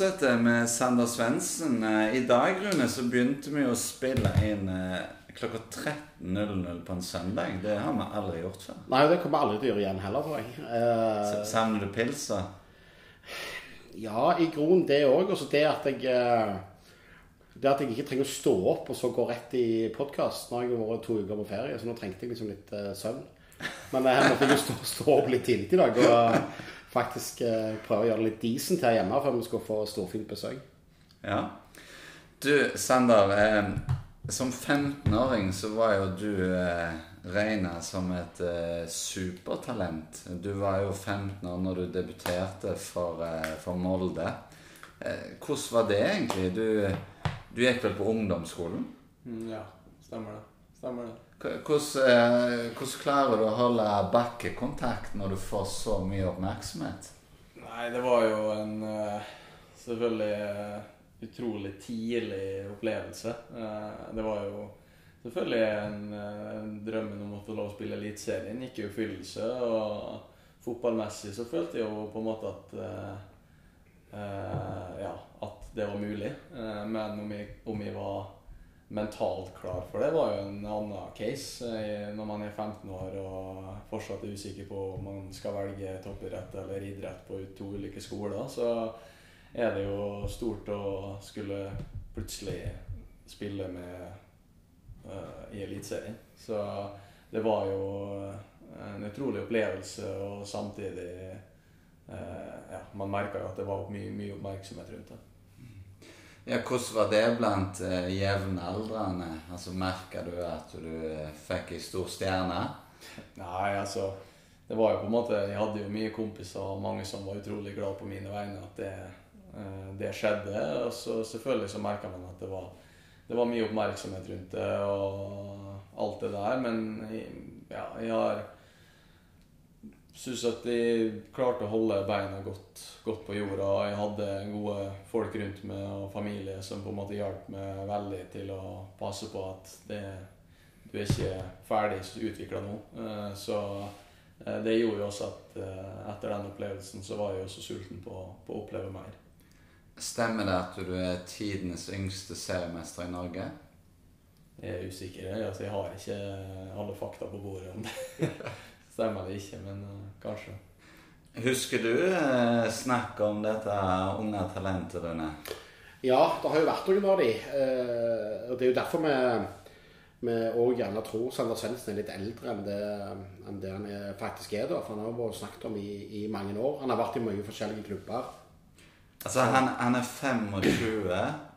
fortsetter med Sander Svendsen. Eh, I dag Rune, så begynte vi å spille inn eh, klokka 13.00 på en søndag. Det har vi aldri gjort før. Nei, det kommer vi aldri til å gjøre igjen heller, tror jeg. Eh, Savner du pils, da? ja, i grunnen det òg. Og så det at jeg eh, Det at jeg ikke trenger å stå opp og så gå rett i podkast. Nå har jeg vært to uker på ferie, så nå trengte jeg liksom litt søvn. Men jeg måtte jo stå, stå opp litt tidlig i dag og faktisk eh, prøve å gjøre det litt decent her hjemme før vi skal få storfint besøk. Ja. Du, Sander. Eh, som 15-åring så var jo du eh, regna som et eh, supertalent. Du var jo 15 år når du debuterte for, eh, for Molde. Eh, hvordan var det egentlig? Du, du gikk vel på ungdomsskolen? Mm, ja, stemmer det. Stemmer det. Hvordan, eh, hvordan klarer du å holde bakkekontakt når du får så mye oppmerksomhet? Nei, det var jo en eh, selvfølgelig eh, utrolig tidlig opplevelse. Eh, det var jo selvfølgelig en, eh, drømmen om å få lov å spille Eliteserien gikk i oppfyllelse. Og fotballmessig så følte jeg jo på en måte at eh, eh, Ja, at det var mulig. Eh, men om jeg, om jeg var mentalt klar for det, var jo en annen case. Eh, Når man er 15 år og fortsatt er usikker på om man skal velge toppidrett eller idrett på to ulike skoler, så er det jo stort å skulle plutselig spille med uh, i Eliteserien. Så det var jo en utrolig opplevelse, og samtidig uh, ja, Man merka jo at det var mye, mye oppmerksomhet rundt det. Ja, Hvordan var det blant uh, jevnaldrende? Altså, Merka du at du eh, fikk ei stor stjerne? Nei, altså Det var jo på en måte Jeg hadde jo mye kompiser og mange som var utrolig glad på mine vegne at det, uh, det skjedde. Og så selvfølgelig så merka man at det var, det var mye oppmerksomhet rundt det og alt det der. Men ja, jeg har syns at jeg klarte å holde beina godt, godt på jorda. Jeg hadde gode folk rundt meg og familie som på en måte hjalp meg veldig til å passe på at det, du er ikke ferdig utvikla nå. Eh, Så eh, det gjorde jo også at eh, etter den opplevelsen så var jeg også sulten på, på å oppleve mer. Stemmer det at du er tidenes yngste seriemester i Norge? Jeg er usikker. Altså, jeg har ikke alle fakta på bordet om det. Stemmer det ikke, men eh, kanskje. Husker du eh, snakk om dette unge talentet dine? Ja, det har jo vært noen av de. eh, og det er jo derfor vi vi òg gjerne tror Sander Svendsen er litt eldre enn det, enn det han er, faktisk er. da, For han har vært snakket om i, i mange år. Han har vært i mange forskjellige klubber. Altså, han, han er 25,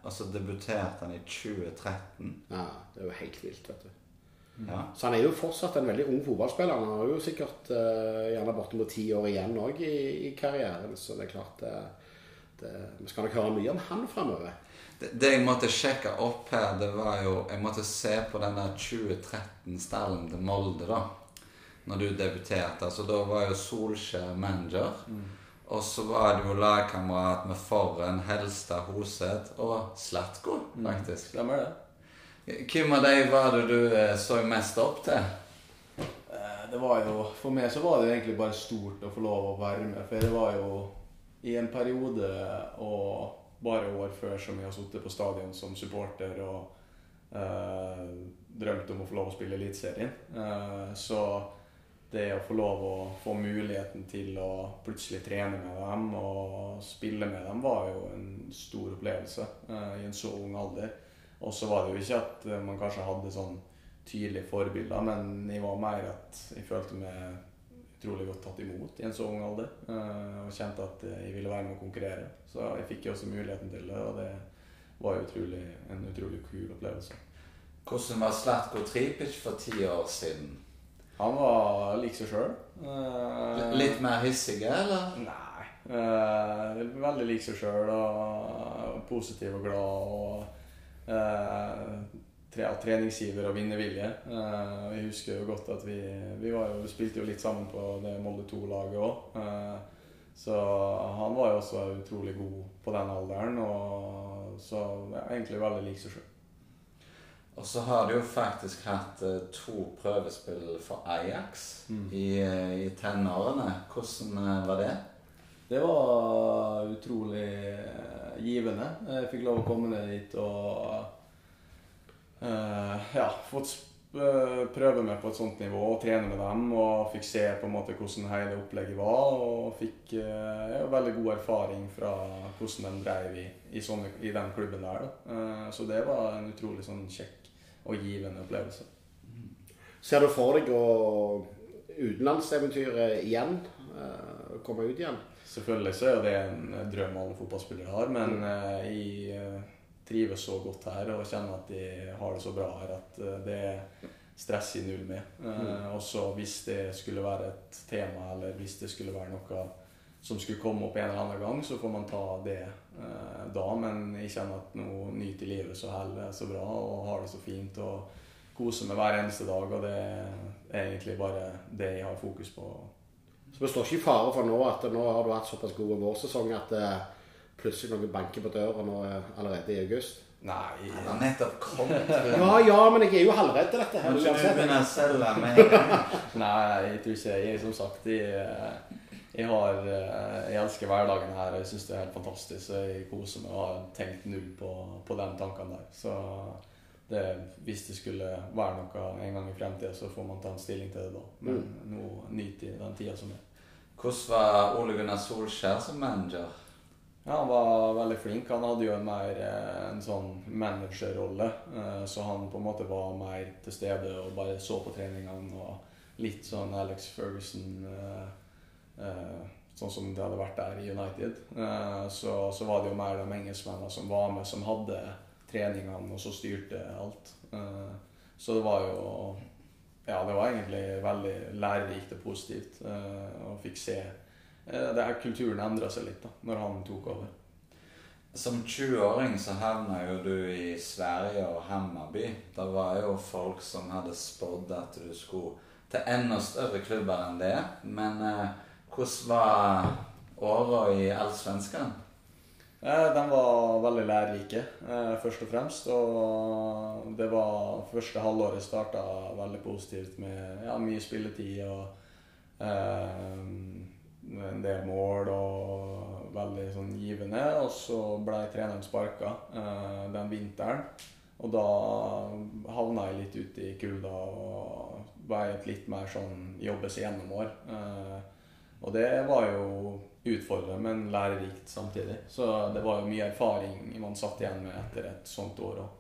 og så debuterte han i 2013. Ja, Det er jo helt vilt, vet du. Ja. Så han er jo fortsatt en veldig ung fotballspiller. Han har jo sikkert uh, gjerne bortimot ti år igjen òg i, i karrieren. Så det er klart det, det, Vi skal nok høre mye om han fremover. Det, det jeg måtte sjekke opp her, det var jo Jeg måtte se på denne 2013-stallen til Molde, da. Når du debuterte. Altså, da var jo Solskjær manager. Og så var det jo lagkamerat med Forren, Helstad, Hoseth og Slatko, faktisk. Stemmer det? Hvem av de var det du eh, så mest opp til? Eh, Det var jo, For meg så var det egentlig bare stort å få lov å være med. For det var jo i en periode og bare år før som jeg har sittet på stadion som supporter og eh, drømt om å få lov å spille Eliteserien. Eh, så det å få lov å få muligheten til å plutselig trene med dem og spille med dem, var jo en stor opplevelse eh, i en så ung alder. Og så var det jo ikke at eh, man kanskje hadde sånn tydelige forbilder, men jeg var mer at jeg følte meg utrolig godt tatt imot i en så ung alder. eh, Og kjente at jeg ville være med å konkurrere. Så jeg fikk jo også muligheten til det, og det var utrolig, en utrolig kul opplevelse. Hvordan var Slatko Tripic for ti år siden? Han var lik seg sjøl. Litt mer hissig, eller? Nei. Eh, veldig lik seg sjøl og positiv og glad. og eh, tre, treningsgiver og vinnervilje. Eh, jeg husker jo godt at vi, vi var jo, spilte jo litt sammen på det Molde 2-laget òg. Eh, så han var jo også utrolig god på den alderen. Og så ja, egentlig veldig lik seg sjøl. Og så har du jo faktisk hatt to prøvespill for Ajax Mm. i, i tenårene. Hvordan var det? Det var utrolig eh, givende. Jeg fikk lov å komme ned dit og uh, ja, fått eh, prøve meg på et sånt nivå og trene med dem. Og fikk se på en måte hvordan hele opplegget var. Og fikk uh, veldig god erfaring fra hvordan de drev i, i, sånne, i den klubben der. Eh, så det var en utrolig sånn kjekk og givende opplevelse. Ser du for deg å utenlandseventyret igjen? Eh, Komme ut igjen? Selvfølgelig så er det en drøm alle fotballspillere har, men eh, jeg eh, trives så godt her og kjenner at de har det så bra her at eh, det er stress i null med. Mm. Og så hvis det skulle være et tema, eller hvis det skulle være noe som skulle komme opp en eller annen gang, så får man ta det eh, da. Men jeg kjenner at nå nyter livet så heller så bra og har det så fint og koser meg hver eneste dag. Og det er egentlig bare det jeg har fokus på. Så vi står ikke i fare for nå at nå har du hatt såpass god vårsesong at eh, plutselig noen banker på døra nå eh, allerede i august? Nei, Han har nettopp kommet. Ja, ja, men jeg er jo halvredd til dette. her Må ikke begynne å selge med en gang? Nei, jeg tror ikke jeg Som sagt, jeg, jeg, har, jeg elsker hverdagen her. Jeg syns det er helt fantastisk. Jeg koser meg og har tenkt null på, på de tankene der. Så det, hvis det skulle være noe en gang i fremtiden, så får man ta en stilling til det da. Men nå nyter jeg den tida som er. Hvordan var Ole Gunnar Solskjær som manager? Ja, Han var veldig flink. Han hadde jo en mer eh, en sånn managerrolle. eh, Så han på en måte var mer til stede og bare så på treningene. og Litt sånn Alex Ferguson eh, Sånn som det hadde vært der i United. Så, så var det jo mer de engelskmennene som var med, som hadde treningene og så styrte alt. Eh, Så det var jo Ja, det var egentlig veldig lærerikt og positivt. å Og fikk se eh, det her kulturen endra seg litt da når han tok over. Som 20-åring så havna jo du i Sverige og Hammarby. Det var jo folk som hadde spådd at du skulle til enda større klubber enn det. Men eh, hvordan var åra i Allsvenskan? Eh, den var veldig lærerike, eh, først og fremst. Og det var første halvåret starta veldig positivt med ja, mye spilletid og eh, en del mål og veldig sånn givende. Og så ble treneren sparka eh, den vinteren. Og da havna jeg litt ute i kulda og ble et litt mer sånn jobbes gjennom-år. Eh, og det var jo utfordrende, men lærerikt samtidig. Så det var jo mye erfaring man satt igjen med etter et sånt år òg.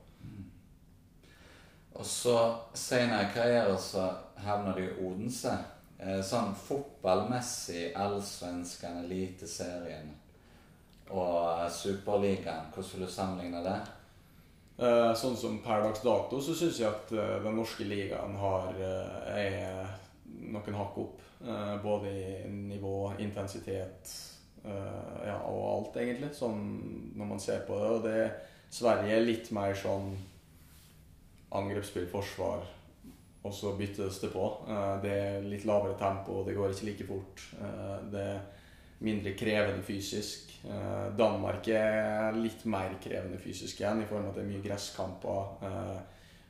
Og så senere i karrieren så havna du i Odense. Eh, sånn fotballmessig Allsvenskan, Eliteserien og Superligaen. Hvordan vil du sammenligne det? Eh, Sånn som per dags dato så syns jeg at eh, den norske ligaen har er noen hakk opp. eh, Både i nivå, intensitet eh, ja, og alt, egentlig. Sånn når man ser på det. Og det Sverige er litt mer sånn angrepsspill, forsvar, og så byttes det på. Eh, Det er litt lavere tempo, det går ikke like fort. Det er mindre krevende fysisk. Danmark er litt mer krevende fysisk igjen, i form av at det er mye gresskamper,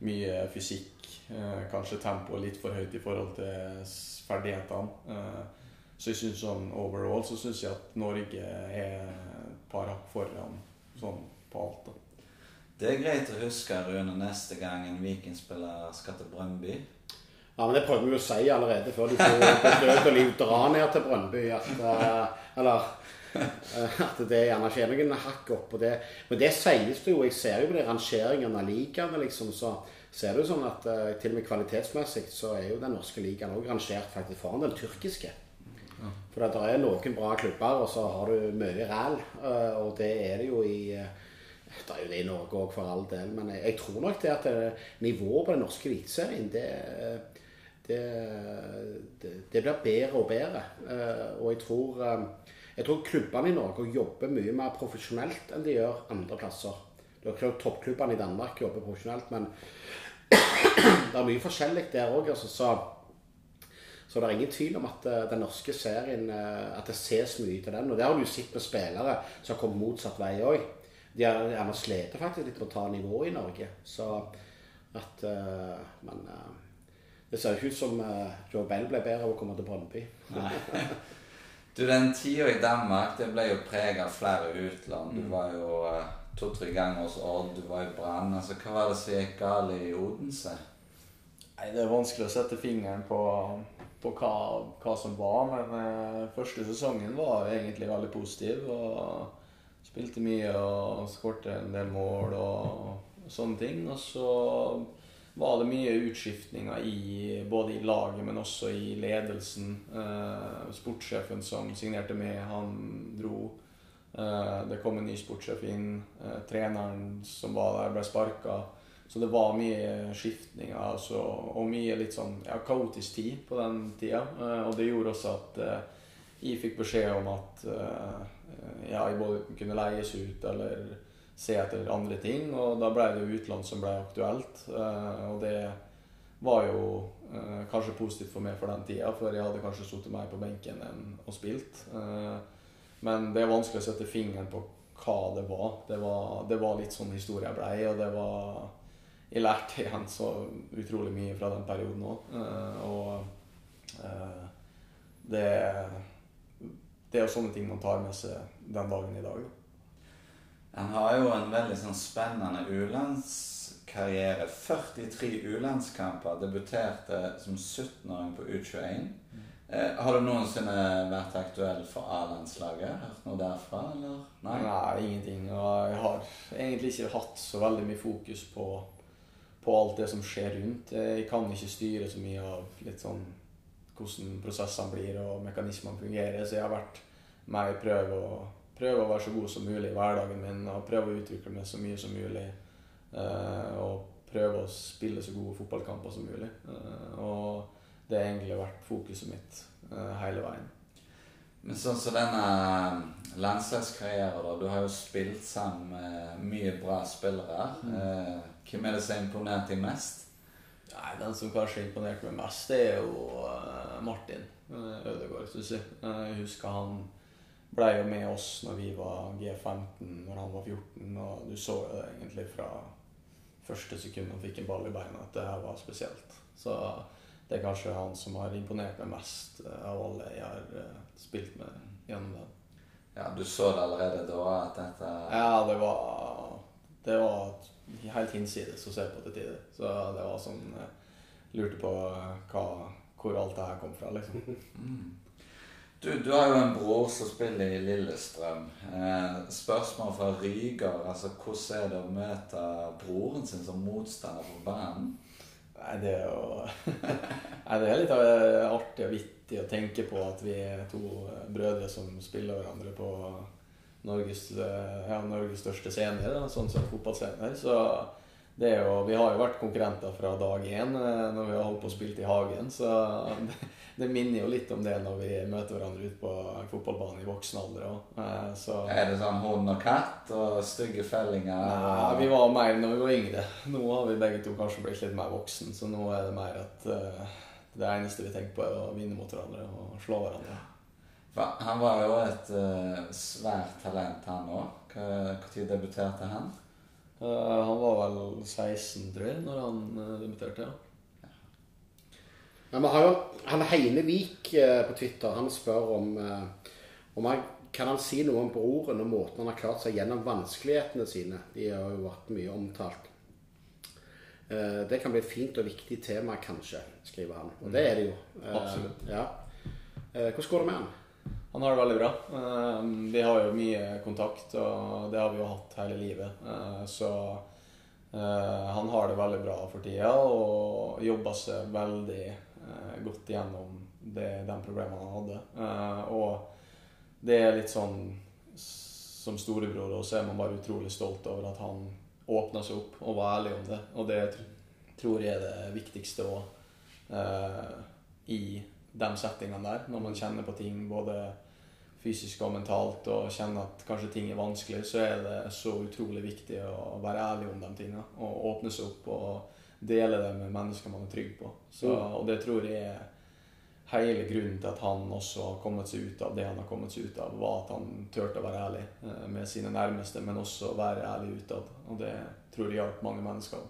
mye fysikk. eh, Kanskje tempoet litt for høyt i forhold til ferdighetene. Eh, Så jeg synes sånn overall så syns jeg at Norge er et par hakk foran sånn på alt. da. Det er greit å huske, Rune, neste gang en Viking-spiller skal til Brøndby. Ja, men det prøver vi å si allerede før de får død og liv dra ned til Brøndby. At, eh, eller at det gjerne skjer noen hakk opp det. Men det sies det jo. Jeg ser jo på de rangeringene av ligaene, liksom, så ser du sånn at eh, til og med kvalitetsmessig så er jo den norske ligaen òg rangert faktisk foran den tyrkiske. For at det er noen bra klubber, og så har du mye ræl. eh, Og det er det jo i eh, Det er jo det i Norge òg, for all del. Men jeg, tror nok det at det, nivået på den norske eliteserien, det, eh, det, det, blir bedre og bedre. Eh, Og jeg tror, eh, jeg tror klubbene i Norge jobber mye mer profesjonelt enn de gjør andre plasser. Det er klart Toppklubbene i Danmark jobber profesjonelt, men det er mye forskjellig der òg. Altså, så så det er ingen tvil om at eh, den norske serien eh, At det ses mye til den. Og det har du sett med spillere som har kommet motsatt vei òg. De har gjerne slitt faktisk litt på å ta nivået i Norge. Så at uh, Men uh, det ser jo ikke ut som uh, Joe Bell ble bedre av å komme til Brøndby. Du, den tida i Danmark det ble jo preget av flere utland. Du Mm. var jo uh, to-tre ganger hos Odd, du var i Brann. Altså, hva var det som gikk galt i Odense? Nei, Det er vanskelig å sette fingeren på, på hva, hva som var, men uh, første sesongen var egentlig veldig positiv. og Spilte mye og skårte en del mål og sånne ting. Og så var det mye utskiftninger i, både i laget, men også i ledelsen. Eh, sportssjefen som signerte med, han dro. Eh, det kom en ny sportssjef inn. Eh, treneren som var der, ble sparka. Så det var mye skiftninger altså, og mye litt sånn ja, kaotisk tid på den tida. Eh, og det gjorde også at eh, jeg fikk beskjed om at eh, ja, jeg både kunne leies ut eller se etter andre ting. Og da ble det jo utland som ble aktuelt. Eh, og det var jo eh, kanskje positivt for meg for den tida, for jeg hadde kanskje sittet mer på benken enn og spilt. Eh, men det er vanskelig å sette fingeren på hva det var. Det var, det var litt sånn historie jeg blei, og det var Jeg lærte igjen så utrolig mye fra den perioden òg. og det det er jo sånne ting man tar med seg den dagen i dag. Da. Han har jo en veldig sånn spennende U-landskarriere. 43 U-landskamper. Debuterte som 17-åring på U21. Eh, har du noensinne vært aktuell for A-landslaget? Hørt noe derfra, eller? Nei. ingenting. Og jeg har egentlig ikke hatt så veldig mye fokus på, på alt det som skjer rundt. Jeg kan ikke styre så mye av litt sånn hvordan prosessene blir og mekanismene fungerer. Så jeg har vært med i prøve å, prøve å være så god som mulig i hverdagen min og prøve å utvikle meg så mye som mulig. Eh, og prøve å spille så gode fotballkamper som mulig. Eh, og det har egentlig vært fokuset mitt eh, hele veien. Men sånn som denne landslagskarrieren, da. Du har jo spilt sammen med mye bra spillere. Eh, hvem er det som har imponert deg mest? Nei, Den som kanskje imponerte meg mest, det er jo Martin Ødegaard. synes jeg. Jeg husker han ble jo med oss når vi var G15, når han var 14. Og du så jo det egentlig fra første sekund han fikk en ball i beina, at det her var spesielt. Så det er kanskje han som har imponert meg mest eh, av alle jeg har eh, spilt med gjennom den. Ja, Du så det allerede da at dette Ja, det var Det var helt hinsides å se på til tider. Så det var sånn eh, Lurte på hva, hvor alt det her kom fra, liksom. Mm. Du, du har jo en bror som spiller i Lillestrøm. Eh, spørsmål fra Ryger. altså Hvordan er det å møte broren sin som motstander på banen? Nei, det er jo Nei, det er litt eh, artig og vittig å tenke på at vi er to eh, brødre som spiller hverandre på Norges, eh, ja, Norges største scener, da, sånn som fotballscener. Så det er jo, vi har jo vært konkurrenter fra dag én når vi har holdt på å spille i hagen. Så det, minner jo litt om det når vi møter hverandre ute på en fotballbane i voksen alder òg. Så Er det sånn hund og katt og stygge fellinger? Nei, vi var mer når vi var yngre. Nå har vi begge to kanskje blitt litt mer voksen, så nå er det mer at eh, det eneste vi tenker på, er å vinne mot hverandre og slå hverandre. Ja. Han var jo et eh, svært talent, han òg. Når debuterte han? Eh, han var vel 16, tror jeg, når han eh, debuterte. ja. Men vi har jo han Heine Vik eh, på Twitter. Han spør om, eh, om han, kan han si noe om broren og måten han har klart seg gjennom vanskelighetene sine. De har jo vært mye omtalt. Eh, Det kan bli et fint og viktig tema, kanskje, skriver han. Og det er det jo. Absolutt. Ja. Hvordan går det med han? Han har det veldig bra. Vi har jo mye kontakt, og det har vi jo hatt hele livet. Så han har det veldig bra for tida og jobber seg veldig eh, godt gjennom det, den problemene han hadde. Eh, Og det er litt sånn som storebror, også er man bare utrolig stolt over at han åpna seg opp og var ærlig om det. Og det tror jeg er det viktigste òg eh, i de settingene der. Når man kjenner på ting både fysisk og mentalt og kjenner at kanskje ting er vanskelig, så er det så utrolig viktig å være ærlig om de tingene. Og åpne seg opp og dele det med mennesker man er trygg på. Så, og det tror jeg er hele grunnen til at han også har kommet seg ut av det han har kommet seg ut av, var at han turte å være ærlig eh, med sine nærmeste, men også være ærlig utad. Og det tror jeg hjalp mange mennesker.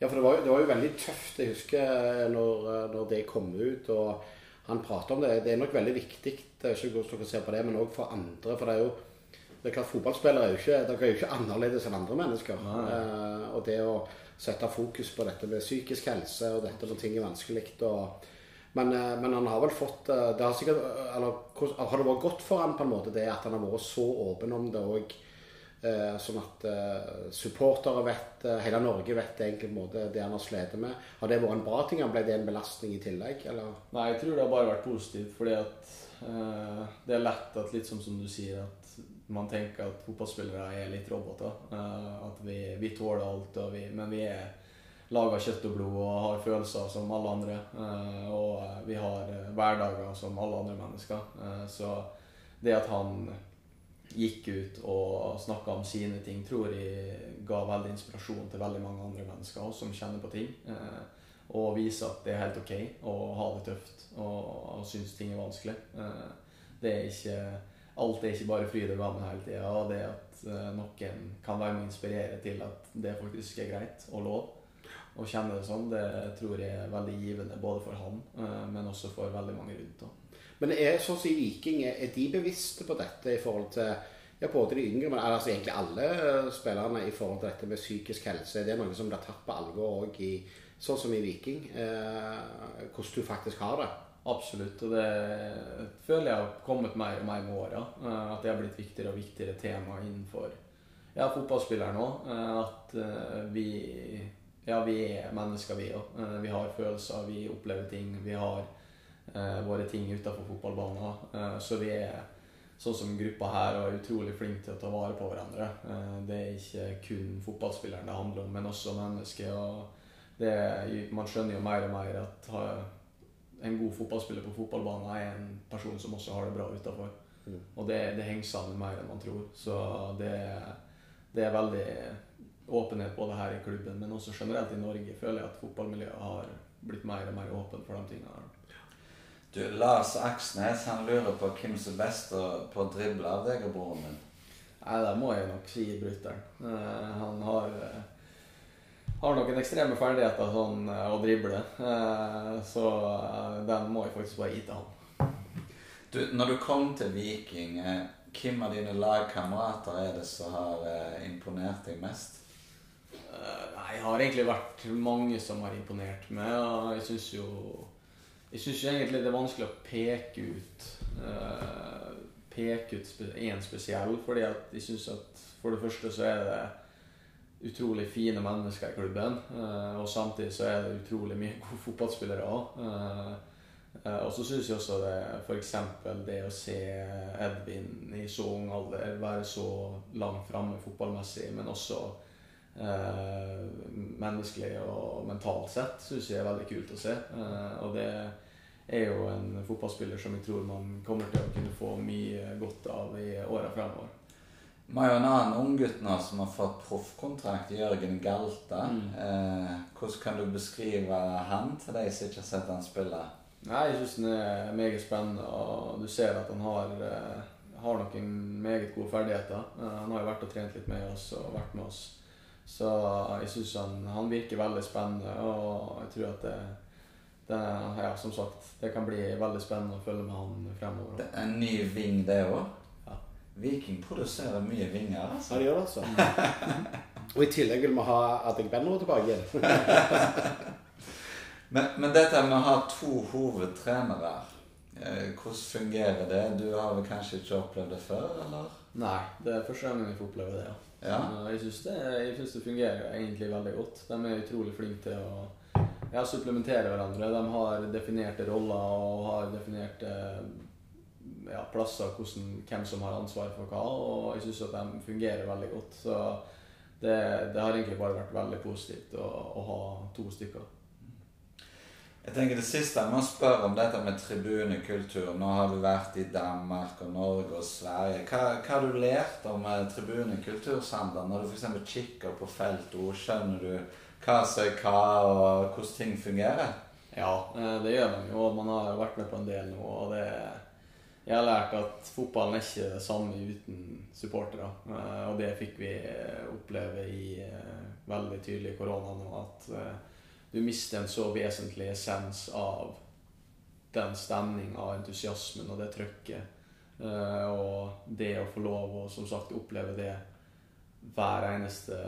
Ja, for det var, jo- det var jo veldig tøft. Jeg husker når, når det kom ut. og han prater om det. Det er nok veldig viktig, det er ikke hvordan dere ser på det, men òg for andre. For det er jo det er klart Fotballspillere er jo ikke, dere er jo ikke annerledes enn andre mennesker. Eh, og det å sette fokus på dette med psykisk helse og dette når ting er vanskelig og, men, eh, men, han har vel fått eh, det har, sikkert, eller, har det vært godt for han på en måte det at han har vært så åpen om det òg? Eh, sånn at eh, supportere vet, eh, hele Norge vet egentlig måte, det han har slitt med. Har det vært en bra ting? Ble det en belastning i tillegg? Eller? Nei, jeg tror det har bare vært positivt. fordi at eh, det er lett at litt som, som du sier, at man tenker at fotballspillere er litt roboter. Eh, at vi, vi, tåler alt, vi, men vi er laga kjøtt og blod og har følelser som alle andre. Eh, og vi har hverdager som alle andre mennesker. så det at han gikk ut og snakka om sine ting, tror jeg ga veldig inspirasjon til veldig mange andre mennesker også, som kjenner på ting. Eh, og viser at det er helt ok å ha det tøft og, og synes ting er vanskelig. Eh, det er ikke, alt er ikke bare fryd og gammen hele tida. Og det at eh, noen kan være med å inspirere til at det faktisk er greit og lov å kjenne det sånn, det tror jeg er veldig givende både for han, eh, men også for veldig mange rundt. Også. Men er sånn som Viking, er de bevisste på dette i forhold til ja, både de yngre, men altså egentlig alle eh, spillerne i forhold til dette med psykisk helse? Det er noe som blir tatt på alvor òg i sånn som i Viking. Eh, hvordan du faktisk har det. Absolutt. Og det føler jeg har kommet mer og mer med åra. Eh, at det har blitt viktigere og viktigere tema innenfor ja, fotballspillere nå. Eh, at vi ja, vi er mennesker, vi òg. Vi har følelser, vi opplever ting. Vi har eh, våre ting utafor fotballbanen. Eh, så vi er sånn som gruppa her og er utrolig flinke til å ta vare på hverandre. Eh, det er ikke kun fotballspilleren det handler om, men også mennesket. Og det, man skjønner jo mer og mer at en god fotballspiller på fotballbanen er en person som også har det bra utafor. Mm. Og det, det, henger sammen mer enn man tror. Så det, det, er veldig åpenhet både her i klubben, men også generelt i Norge. føler jeg at fotballmiljøet har blitt mer og mer åpen for de tingene. her. Du, Lars Aksnes han lurer på hvem som er best på å drible av deg og broren din. Nei, det må jeg nok si brutter'n. Uh, han har, har noen ekstreme ferdigheter sånn uh, å drible. så den må jeg faktisk bare gi til han. Du, når du kom til Viking, hvem av dine lagkamerater er det som har imponert deg mest? Nei, jeg har egentlig vært mange som har imponert meg. Og jeg syns jo jeg syns egentlig det er vanskelig å peke ut Peke ut én spesiell, fordi at jeg syns at for det første så er det utrolig fine mennesker i klubben. Uh, og samtidig så er det utrolig mye gode fotballspillere òg. Uh, uh, og så syns jeg også det f.eks. det å se Edvin i så ung alder være så langt framme fotballmessig, men også eh, menneskelig og mentalt sett, syns jeg er veldig kult å se. Eh, og det er jo en fotballspiller som jeg tror man kommer til å kunne få mye godt av i åra fremover. Vi har jo en annen unggutt nå som har fått proffkontrakt, Jørgen Galta. Mm. Eh, hvordan kan du beskrive han til de som ikke har sett han spille? Nei, Jeg syns han er meget spennende, og du ser at han har, eh, har noen meget gode ferdigheter. Eh, han har jo vært og trent litt med oss og vært med oss så jeg syns han, han, virker veldig spennende, og jeg tror at det, det, ja, som sagt, det kan bli veldig spennende å følge med han fremover. Det er en ny ving, det òg? Viking produserer mye vinger, altså. Ja, det gjør det, altså. og i tillegg vil vi ha Adegbenro tilbake igjen. men, men, dette med å ha to hovedtrenere, eh, hvordan fungerer det? Du har vel kanskje ikke opplevd det før, eller? Nei, det er første gang jeg får oppleve det, ja. Ja. Jeg syns det, det, fungerer egentlig veldig godt. De er utrolig flinke til å ja, supplementere hverandre. De har definerte roller og har definerte ja, plasser hvordan, hvem som har ansvar for hva. Og jeg syns at de fungerer veldig godt. Så det, det, har egentlig bare vært veldig positivt å, å ha to stykker. Jeg tenker Det siste jeg må spørre om dette med tribunekultur. Nå har du vært i Danmark og Norge og Sverige. Hva, hva har du lært om eh, tribunekultur, Sander? Når du f.eks. kikker på feltord, skjønner du hva som er hva, og hvordan ting fungerer? Ja, eh, det gjør man jo. Man har vært med på en del nå. og det jeg har lært at fotballen er ikke det samme uten supportere. Eh, og det fikk vi oppleve i veldig tydelig korona nå. at du mister en så vesentlig essens av den stemninga entusiasmen og det trøkket. Eh, og det å få lov å som sagt oppleve det hver eneste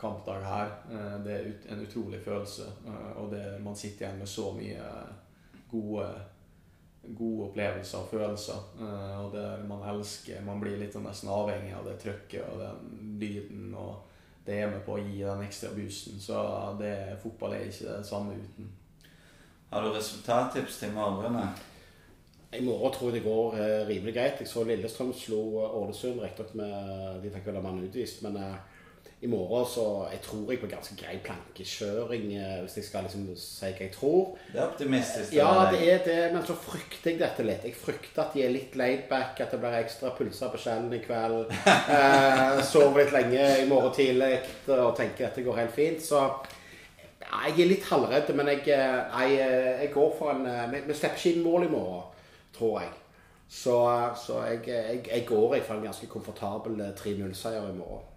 kampdag her, eh, det er en utrolig følelse. Eh, og det, man sitter igjen med så mye gode, gode opplevelser og følelser. Eh, og det man elsker. Man blir litt sånn nesten avhengig av det trøkket og den lyden. og det er med på å gi den ekstra boosten. Så det, fotball er ikke det samme uten. Har du resultattips til i? I morgen tror jeg det går eh, rimelig greit. Jeg så Lillestrøm slo Ålesund, riktignok med De fikk vel en mann utvist, men eh, i morgen så jeg tror jeg på ganske grei plankekjøring, eh, hvis jeg skal liksom si hva jeg tror. Det er optimistisk. Ja, det er det, men så frykter jeg dette litt. Jeg frykter at de er litt laidback, at det blir ekstra pulser på skjellen i kveld. Eh, sover litt lenge i morgen tidlig og tenker at det går helt fint. Så ja, jeg er litt halvredd, men jeg, jeg, eh, jeg går for en eh, Vi slipper ikke inn mål i morgen, tror jeg. Så, så jeg, jeg, går for en ganske komfortabel eh, 3-0-seier i morgen.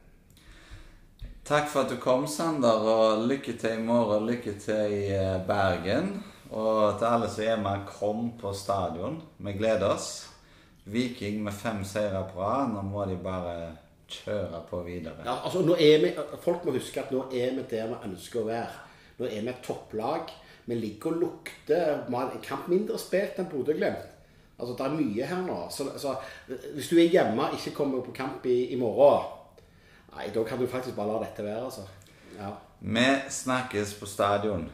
Takk for at du kom, Sander, og lykke til i morgen. Lykke til i eh, Bergen. Og til alle som er med, kom på stadion. Vi gleder oss. Viking med fem seire på rad. Nå må de bare kjøre på videre. Ja, altså, vi, folk må huske at nå er vi der vi ønsker å være. Nå er vi et topplag. Vi ligger og lukter Vi har en kamp mindre spilt enn Bodø-Glimt. Altså, det er mye her nå. Så, så hvis du er hjemme og ikke kommer på kamp i, i morgen, nei, da kan du faktisk bare la dette være, altså. Ja. Vi snakkes på stadion.